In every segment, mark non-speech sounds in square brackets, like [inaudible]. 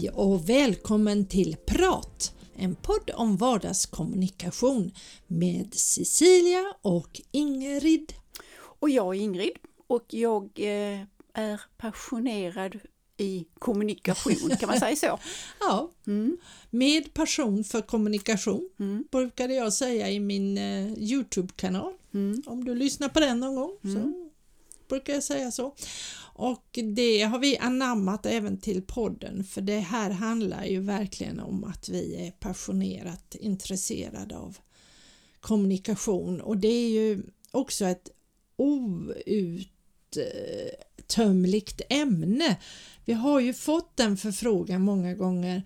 Hej och välkommen till Prat, en podd om vardagskommunikation med Cecilia och Ingrid. Och jag är Ingrid och jag eh, är passionerad i kommunikation, kan man säga så? [laughs] Ja, Mm. med passion för kommunikation Mm. brukade jag säga i min eh, Youtube-kanal. Mm. Om du lyssnar på den någon gång så Mm. brukar jag säga så. Och det har vi anammat även till podden för det här handlar ju verkligen om att vi är passionerat intresserade av kommunikation och det är ju också ett outtömligt ämne. Vi har ju fått den förfrågan många gånger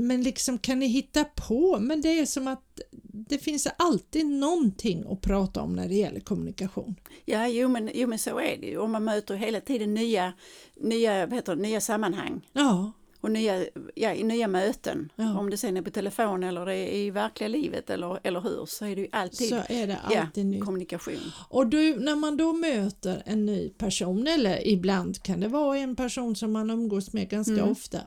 men liksom kan ni hitta på? Men det är som att det finns alltid någonting att prata om när det gäller kommunikation. Ja, jo men, jo men så är det ju. Och man möter hela tiden nya, nya, vad heter det, nya sammanhang Ja, och nya, ja, nya möten. Ja. Om det sen är på telefon eller det är i verkliga livet eller, eller hur så är det ju alltid så är det ja, alltid nytt. kommunikation. Och du, när man då möter en ny person eller ibland kan det vara en person som man umgås med ganska Mm. ofta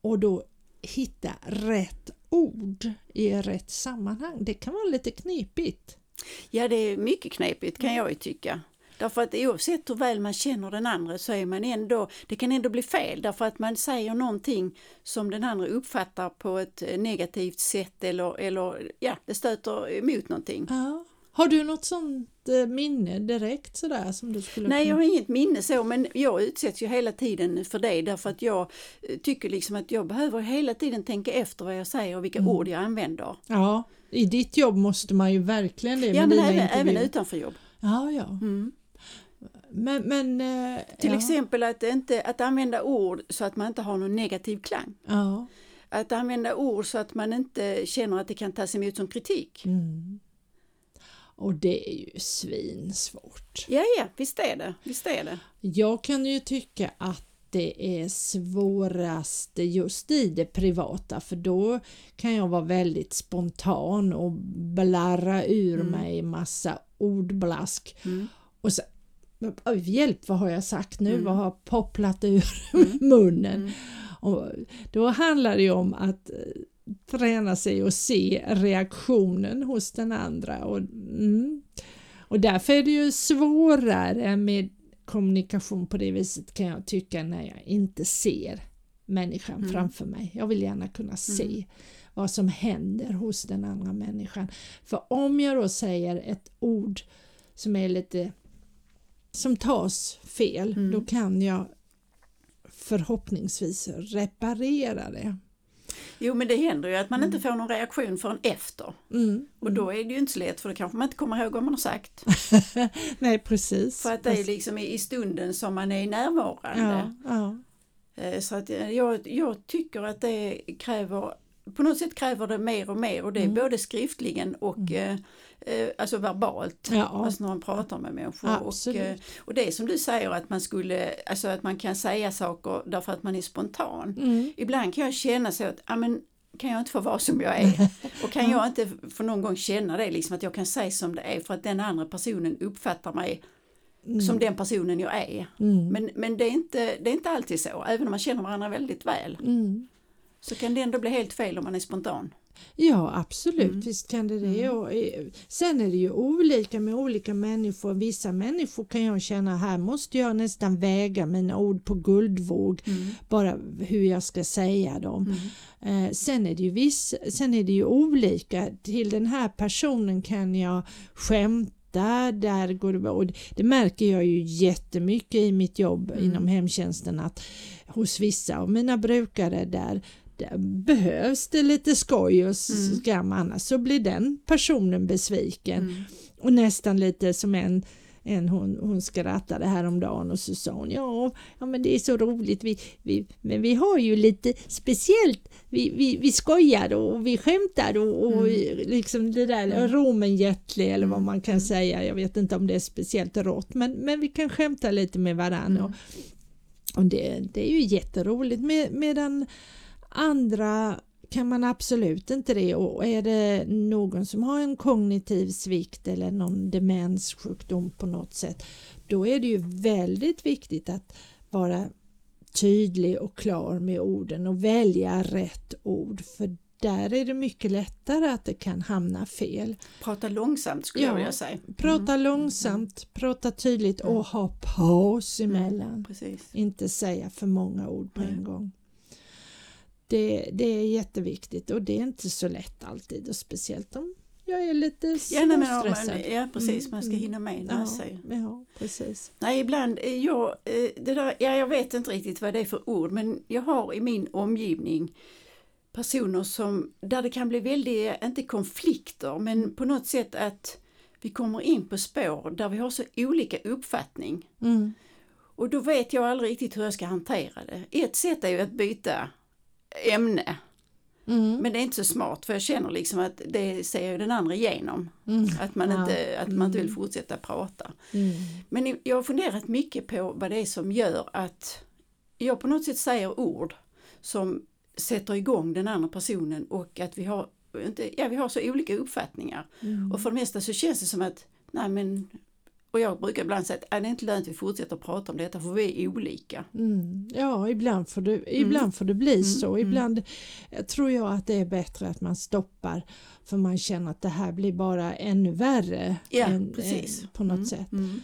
och då hitta rätt ord i rätt sammanhang. Det kan vara lite knepigt. Ja, det är mycket knepigt kan jag ju tycka. Därför att oavsett hur väl man känner den andra så är man ändå, det kan ändå bli fel därför att man säger någonting som den andra uppfattar på ett negativt sätt eller, eller ja, det stöter emot någonting. Ja. Har du något sånt eh, minne direkt sådär som du skulle Nej, jag har inget minne så, men jag utsätts ju hela tiden för det därför att jag eh, tycker liksom att jag behöver hela tiden tänka efter vad jag säger och vilka Mm. ord jag använder. Ja, i ditt jobb måste man ju verkligen det Ja, men även, även utanför jobb. Ja, ja. Mm. Men, men eh, Till ja. exempel att, inte, att använda ord så att man inte har någon negativ klang. Ja. Att använda ord så att man inte känner att det kan tas emot som kritik. Mm. Och det är ju svinsvårt. Ja, ja, visst är det. Visst är det. Jag kan ju tycka att det är svårast just i det privata för då kan jag vara väldigt spontan och blarra ur Mm. mig massa ordblask Mm. och så hjälp, vad har jag sagt nu? Mm. Vad har popplat ur Mm. [laughs] munnen? Mm. Och då handlar det ju om att eh, träna sig och se reaktionen hos den andra. Och, mm. och därför är det ju svårare med kommunikation på det viset kan jag tycka när jag inte ser människan Mm. framför mig. Jag vill gärna kunna se vad som händer hos den andra människan. För om jag då säger ett ord som är lite som tas fel, Mm. då kan jag förhoppningsvis reparera det. Jo, men det händer ju att man inte får någon reaktion förrän efter. Mm. Och då är det ju inte så lätt för då kanske man inte kommer ihåg vad man har sagt. [laughs] Nej precis. För att det är liksom i stunden som man är närvarande. ja, ja. Eh, Så att eh, jag, jag tycker att det kräver, på något sätt kräver det mer och mer och det är Mm. både skriftligen och eh, eh, alltså verbalt. Ja. Alltså när man pratar med människor. Och, Absolut. eh, och det är som du säger att man skulle, alltså att man kan säga saker därför att man är spontan. Mm. Ibland kan jag känna så att, ja men kan jag inte få vara som jag är? [laughs] Och kan jag inte för någon gång känna det liksom att jag kan säga som det är för att den andra personen uppfattar mig som den personen jag är. Mm. Men, men det, är inte, det är inte alltid så, även om man känner varandra väldigt väl. Mm. Så kan det ändå bli helt fel om man är spontan. Ja absolut, Mm. visst kan det det. Mm. Och, eh, sen är det ju olika med olika människor. Vissa människor kan jag känna här måste jag nästan väga mina ord på guldvåg bara hur jag ska säga dem. Mm. Eh, sen, är det ju viss, sen är det ju olika. Till den här personen kan jag skämta, där går det bra. Och det, märker jag ju jättemycket i mitt jobb Mm. inom hemtjänsten att hos vissa av mina brukare där, där behövs det lite skoj och Mm. skam annars så blir den personen besviken Mm. och nästan lite som en en hon, hon skrattade häromdagen och så sa hon ja, ja men det är så roligt vi, vi, men vi har ju lite speciellt vi, vi, vi skojar och vi skämtar och, och liksom det där Mm. romenhjärtlig eller vad Mm. man kan säga jag vet inte om det är speciellt rått men, men vi kan skämta lite med varandra Mm. och, och det, det är ju jätteroligt med, medan andra kan man absolut inte det och är det någon som har en kognitiv svikt eller någon demenssjukdom på något sätt då är det ju väldigt viktigt att vara tydlig och klar med orden och välja rätt ord för där är det mycket lättare att det kan hamna fel. Prata långsamt skulle Ja, jag vilja säga. Prata långsamt, prata tydligt och ha paus emellan. Precis. Inte säga för många ord på en gång. Det, det är jätteviktigt och det är inte så lätt alltid och speciellt om jag är lite men, ja, ja precis, Mm, man ska mm. hinna med när Ja, säger. ja, precis. Nej, ibland, eh, jag, eh, det där, ja, jag vet inte riktigt vad det är för ord, men jag har i min omgivning personer som, där det kan bli väldigt, inte konflikter, men på något sätt att vi kommer in på spår där vi har så olika uppfattning. Mm. Och då vet jag aldrig riktigt hur jag ska hantera det. Ett sätt är ju att byta ämne, Mm. men det är inte så smart för jag känner liksom att det ser ju den andra igenom. Mm. Att man, Ja. inte, att man inte vill fortsätta prata. Mm. Men jag har funderat mycket på vad det är som gör att jag på något sätt säger ord som sätter igång den andra personen och att vi har, inte, ja, vi har så olika uppfattningar. Mm. Och för det mesta så känns det som att, nej men, och jag brukar ibland säga att "Äh, det är inte lönt att vi fortsätter prata om detta för vi är olika. Mm. Ja, ibland får, det, ibland får det bli så. mm. Ibland eh, tror jag att det är bättre att man stoppar för man känner att det här blir bara ännu värre Ja, än- precis. än på något Mm, sätt. Mm.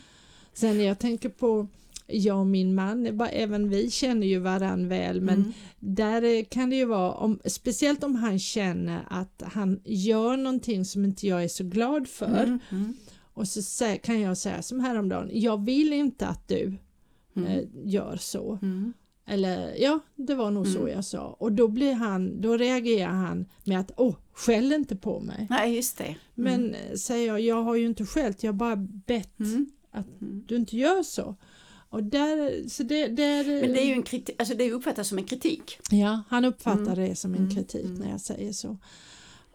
Sen jag tänker på jag och min man, ba- även vi känner ju varann väl men Mm. där eh, kan det ju vara, om, speciellt om han känner att han gör någonting som inte jag är så glad för Mm. Mm. Och så kan jag säga som häromdagen, jag vill inte att du Mm. eh, gör så. Mm. Eller ja, det var nog så Mm. jag sa. Och då blir han, då reagerar han med att åh, skäll inte på mig. Nej, just det. Men eh, säger jag, jag har ju inte skällt, jag har bara bett Mm. att Mm. du inte gör så. Och där, så det, där, Men det är ju en kritik, alltså det uppfattas som en kritik. Ja, han uppfattar Mm. det som en Mm. kritik Mm. när jag säger så.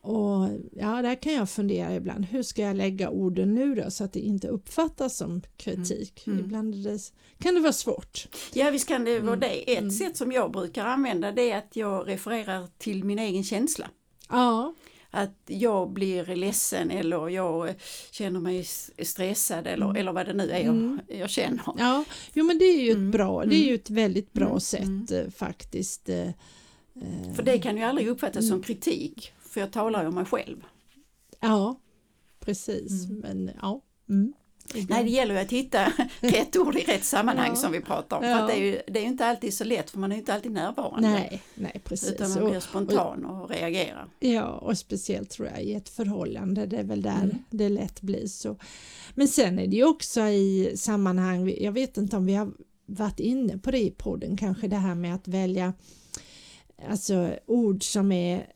Och ja, där kan jag fundera ibland, hur ska jag lägga orden nu då så att det inte uppfattas som kritik? Mm. Ibland är det, kan det vara svårt. Ja visst kan det vara Mm. det. Ett Mm. sätt som jag brukar använda det är att jag refererar till min egen känsla. Ja, Att jag blir ledsen eller jag känner mig stressad eller, Mm. eller vad det nu är jag, Mm. jag känner. ja. jo men det är ju ett Mm. bra, det är ju ett väldigt bra Mm. sätt Mm. eh, faktiskt. eh, eh, För det kan ju aldrig uppfattas Mm. som kritik för jag talar ju om mig själv. Ja, precis. Mm. Men ja. Mm. Nej det gäller ju att hitta [laughs] rätt ord i rätt sammanhang Ja. som vi pratar om. Ja. det, är ju, det är inte alltid så lätt för man är inte alltid närvarande. Nej, nej precis. Utan man Och- blir spontan och reagerar. Ja, och speciellt tror jag i ett förhållande, det är väl där Mm. det lätt blir så. Men sen är det ju också i sammanhang, jag vet inte om vi har varit inne på det i podden, kanske det här med att välja alltså ord som är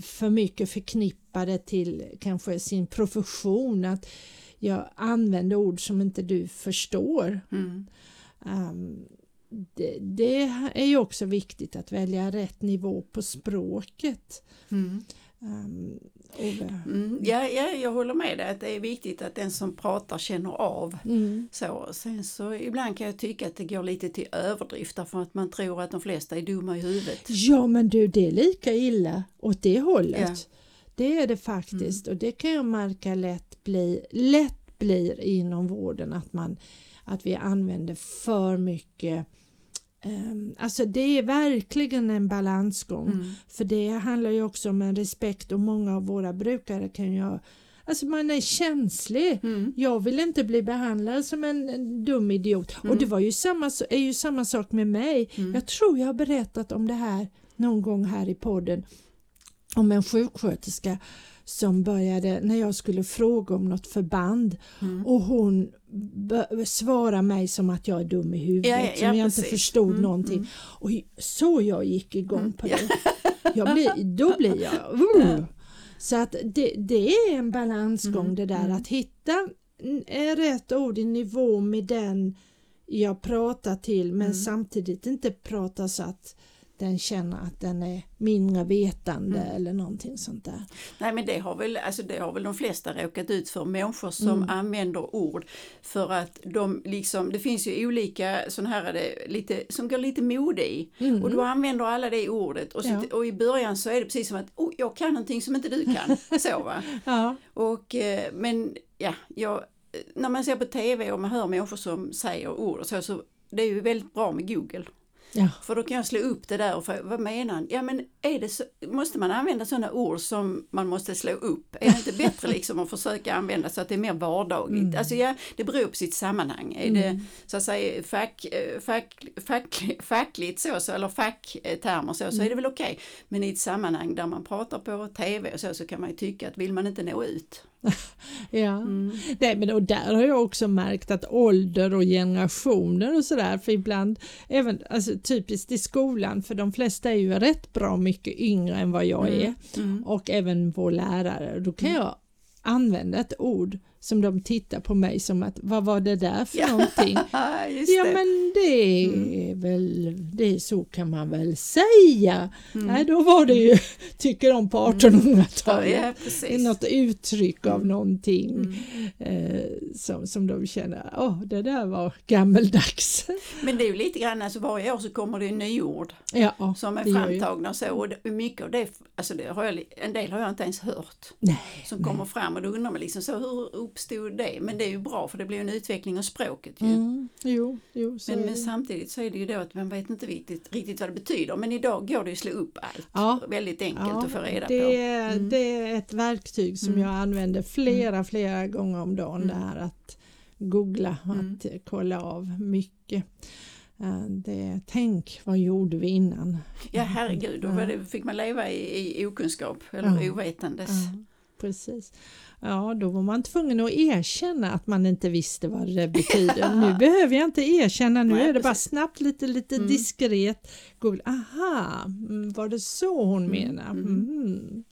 för mycket förknippade till kanske sin profession, att jag använder ord som inte du förstår. Mm. Um, det, det är ju också viktigt att välja rätt nivå på språket. Mm. Um, Mm. Ja, ja, jag håller med dig att det är viktigt att den som pratar känner av. mm, Så, sen så ibland kan jag tycka att det går lite till överdrift därför att man tror att de flesta är dumma i huvudet. ja men du det är lika illa åt det hållet. Ja. Mm. Det är det faktiskt och det kan jag märka lätt, bli, lätt blir inom vården att, man, att vi använder för mycket ehm, Alltså det är verkligen en balansgång. Mm. För det handlar ju också om en respekt och många av våra brukare kan ju Alltså man är känslig. Mm. Jag vill inte bli behandlad som en, dum idiot. Och det var ju samma, är ju samma sak med mig. Mm. Jag tror jag har berättat om det här någon gång här i podden. Om en sjuksköterska som började när jag skulle fråga om något förband Mm. och hon svarar mig som att jag är dum i huvudet, Ja, ja, som jag inte precis. förstod Mm, någonting. mm. Och så jag gick igång på Ja. det. Jag blir, då blir jag... Uh. Så att det, det är en balansgång Mm, det där mm. att hitta är rätt ord i nivå med den jag pratar till men Mm. samtidigt inte prata så att den känner att den är mindre vetande Mm. eller någonting sånt där. Nej men det har, väl, alltså det har väl de flesta råkat ut för, människor som Mm. använder ord för att de liksom, det finns ju olika sådana här är det, lite, som går lite mode i Mm. och då använder alla det ordet och, så, Ja. och i början så är det precis som att oh, jag kan någonting som inte du kan. [laughs] så va. Ja. Och, eh, men ja, jag, när man ser på tv och man hör människor som säger ord och så, så det är ju väldigt bra med Google. Ja. För då kan jag slå upp det där och få, vad menar han? Ja men är det så, måste man använda sådana ord som man måste slå upp? Är det inte bättre liksom att försöka använda så att det är mer vardagligt? Mm. Alltså ja, det beror på sitt sammanhang. Är det så att säga fack, fack, fack, fackligt så, så eller facktermer så, så är det väl okej. Men i ett sammanhang där man pratar på TV och så, så kan man ju tycka att vill man inte nå ut. [laughs] Ja, Nej, men och där har jag också märkt att ålder och generationer och sådär, för ibland, även alltså, typiskt i skolan, för de flesta är ju rätt bra mycket yngre än vad jag är. Mm. och även vår lärare, då kan jag använda ett ord som de tittar på mig som att vad var det där för Ja. [laughs] någonting? Ja det. men det är väl, det är så kan man väl säga. Mm. Nej då var det ju, [laughs] tycker de på 1800-talet. Ja, Det precis. är något uttryck av någonting Mm. eh, som, som de känner, åh det där var gammeldags. [laughs] Men det är ju lite grann, alltså varje år så kommer det ju nyord ja, som är framtagna och så och det, mycket av det, alltså det har jag, en del har jag inte ens hört Nej, som kommer fram och då undrar man liksom så hur uppstod det? Men det är ju bra för det blir en utveckling av språket ju. mm, jo, jo, så Men, men samtidigt så är det ju då att man vet inte riktigt, riktigt vad det betyder. Men idag går det ju att slå upp allt. Ja. Väldigt enkelt Ja, att få reda det, på. Mm. det är ett verktyg som jag använder flera, flera gånger om dagen. Det här att googla, Mm. att eh, kolla av mycket. Eh, Det, tänk, vad gjorde vi innan? Ja herregud, då var det, fick man leva i, i okunskap eller Ja. ovetandes. Ja, precis. Ja, då var man tvungen att erkänna att man inte visste vad det betyder. Nu [laughs] behöver jag inte erkänna, nu Nej, är det bara precis. snabbt, lite, lite Mm. diskret. Google, aha, mm, var det så hon menar? mm. Mm.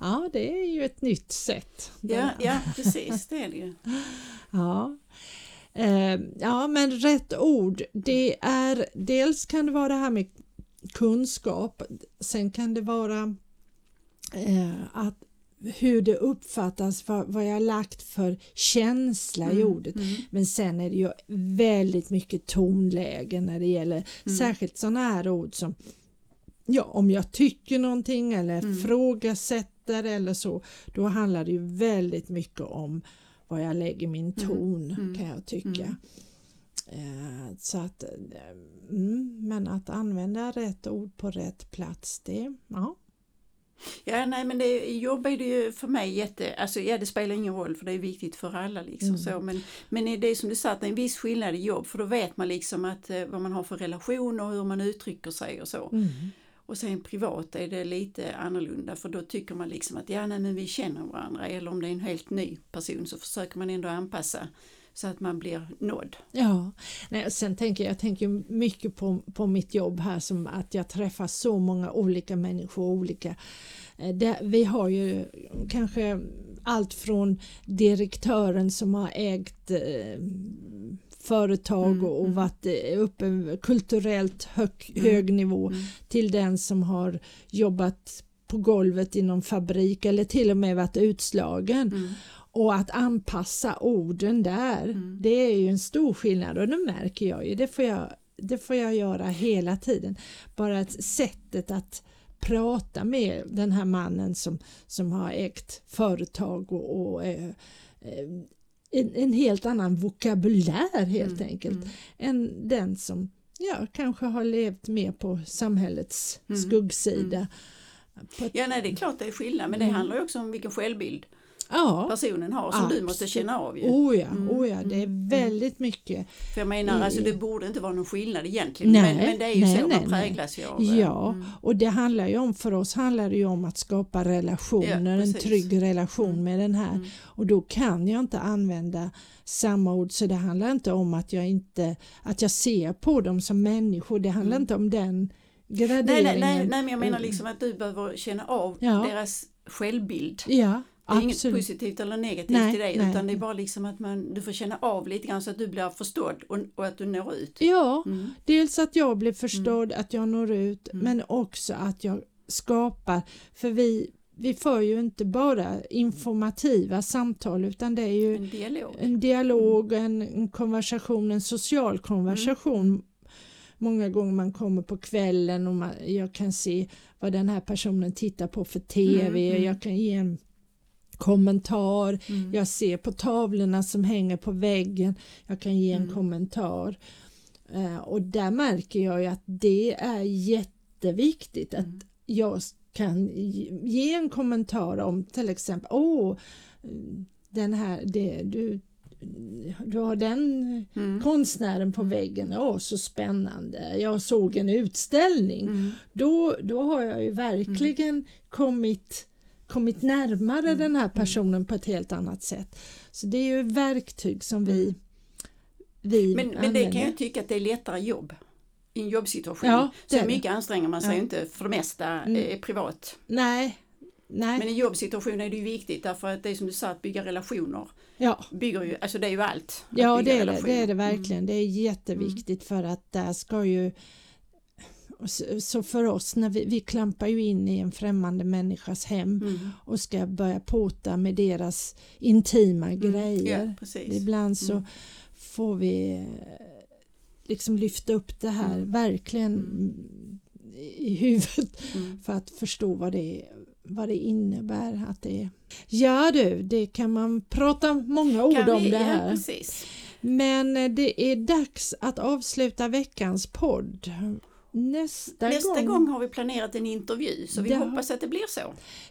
Ja, det är ju ett nytt sätt. Ja, ja, precis, det är det ju. [laughs] Ja. Eh, ja, men rätt ord, det är dels kan det vara det här med kunskap, sen kan det vara eh, att hur det uppfattas, vad, vad jag lagt för känsla i ordet. Mm. Men sen är det ju väldigt mycket tonläge när det gäller Mm. särskilt sådana här ord som ja, om jag tycker någonting eller Mm. frågasätter eller så, då handlar det ju väldigt mycket om vad jag lägger min ton Mm. kan jag tycka. Mm. Eh, så att, eh, mm, men att använda rätt ord på rätt plats, det, ja. Ja, nej men det, jobb är det ju för mig jätte, alltså ja det spelar ingen roll för det är viktigt för alla liksom Mm. så men, men det som du sa att det är en viss skillnad i jobb för då vet man liksom att eh, vad man har för relation och hur man uttrycker sig och så. Mm. Och sen privat är det lite annorlunda för då tycker man liksom att ja nej men vi känner varandra eller om det är en helt ny person så försöker man ändå anpassa så att man blir nådd. Ja, Nej, sen tänker jag, tänker mycket på, på mitt jobb här som att jag träffar så många olika människor, olika eh, det, vi har ju kanske allt från direktören som har ägt eh, företag Mm, och, och mm. varit eh, uppe kulturellt hög, Mm, hög nivå Mm. till den som har jobbat på golvet i någon fabrik eller till och med varit utslagen. Mm. Och att anpassa orden där, Mm. det är ju en stor skillnad och det märker jag ju. Det får jag, det får jag göra hela tiden. Bara att sättet att prata med den här mannen som, som har ägt företag och, och eh, eh, en, en helt annan vokabulär helt Mm, enkelt mm. än den som ja, kanske har levt mer på samhällets Mm, skuggsida. Ett- Ja nej det är klart det är skillnad men det Mm. handlar ju också om vilken självbild ja, personen har som du Absolut. måste känna av ju. oh ja, Mm, oh ja, det är mm, väldigt mycket. För jag menar, alltså det borde inte vara någon skillnad egentligen. Nej, men, men det är ju nej, så nej, man nej. präglas ju av. Ja, mm. och det handlar ju om, för oss handlar det ju om att skapa relationer, Ja, en trygg relation Mm. med den här. Mm. Och då kan jag inte använda samma ord, så det handlar inte om att jag inte, att jag ser på dem som människor, det handlar inte om den Nej, graderingen. nej, nej, nej, men jag menar liksom att du behöver känna av Ja. deras självbild. Ja, Det är inget absolut. positivt eller negativt Nej, i det nej. utan det är bara liksom att man, du får känna av lite grann så att du blir förstådd och, och att du når ut. Ja, Mm. dels att jag blir förstådd, att jag når ut, Mm. men också att jag skapar, för vi, vi för ju inte bara informativa samtal utan det är ju En dialog. en dialog, en, en konversation, en social konversation. Många gånger man kommer på kvällen och man, jag kan se vad den här personen tittar på för TV, Mm, mm. jag kan ge en kommentar, Mm. jag ser på tavlorna som hänger på väggen, jag kan ge en Mm. kommentar. Eh, och där märker jag ju att det är jätteviktigt att Mm. jag kan ge- en kommentar om till exempel åh den här, det, du, du har den Mm. konstnären på väggen, åh så spännande, jag såg en utställning. Mm. Då, då har jag ju verkligen kommit, kommit närmare Mm. den här personen på ett helt annat sätt. Så det är ju verktyg som vi, vi Men, men använder. det kan jag tycka att det är lättare jobb. I en jobbsituation Ja, så mycket anstränger man sig Ja. inte för det mesta Mm. eh, privat. Nej, nej, Men i jobbsituation är det ju viktigt därför att det är som du sa att bygga relationer. ja. Bygger ju, alltså det är ju allt. Ja, det är det, det är det Mm. verkligen. Det är jätteviktigt för att där ska ju så för oss, när vi, vi klampar ju in i en främmande människas hem Mm. och ska börja pota med deras intima Mm. grejer. Ja. Ibland så Mm. får vi eh, liksom lyfta upp det här Mm. verkligen i huvudet Mm. för att förstå vad det, vad det innebär. Att det är. Ja du, det kan man prata många ord Kan om vi- det Ja, här. precis. Men eh, det är dags att avsluta veckans podd. Nästa, Nästa gång har vi planerat en intervju så vi Det hoppas att det blir så.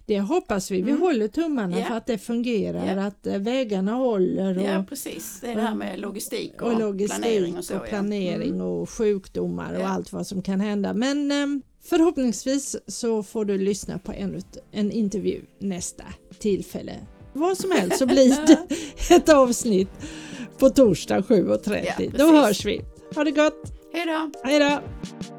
Det hoppas vi. Vi Mm. håller tummarna Ja. för att det fungerar, Ja. att eh, vägarna håller och, Ja precis, det är det här med logistik och, och logistik planering och så. och, planering ja. Mm. och sjukdomar och Ja. allt vad som kan hända. Men eh, förhoppningsvis så får du lyssna på en, en intervju nästa tillfälle. Vad som helst så blir [laughs] det ett avsnitt på torsdag 7.30. Ja, Då hörs vi. Ha det gott! Hej då! Hej då!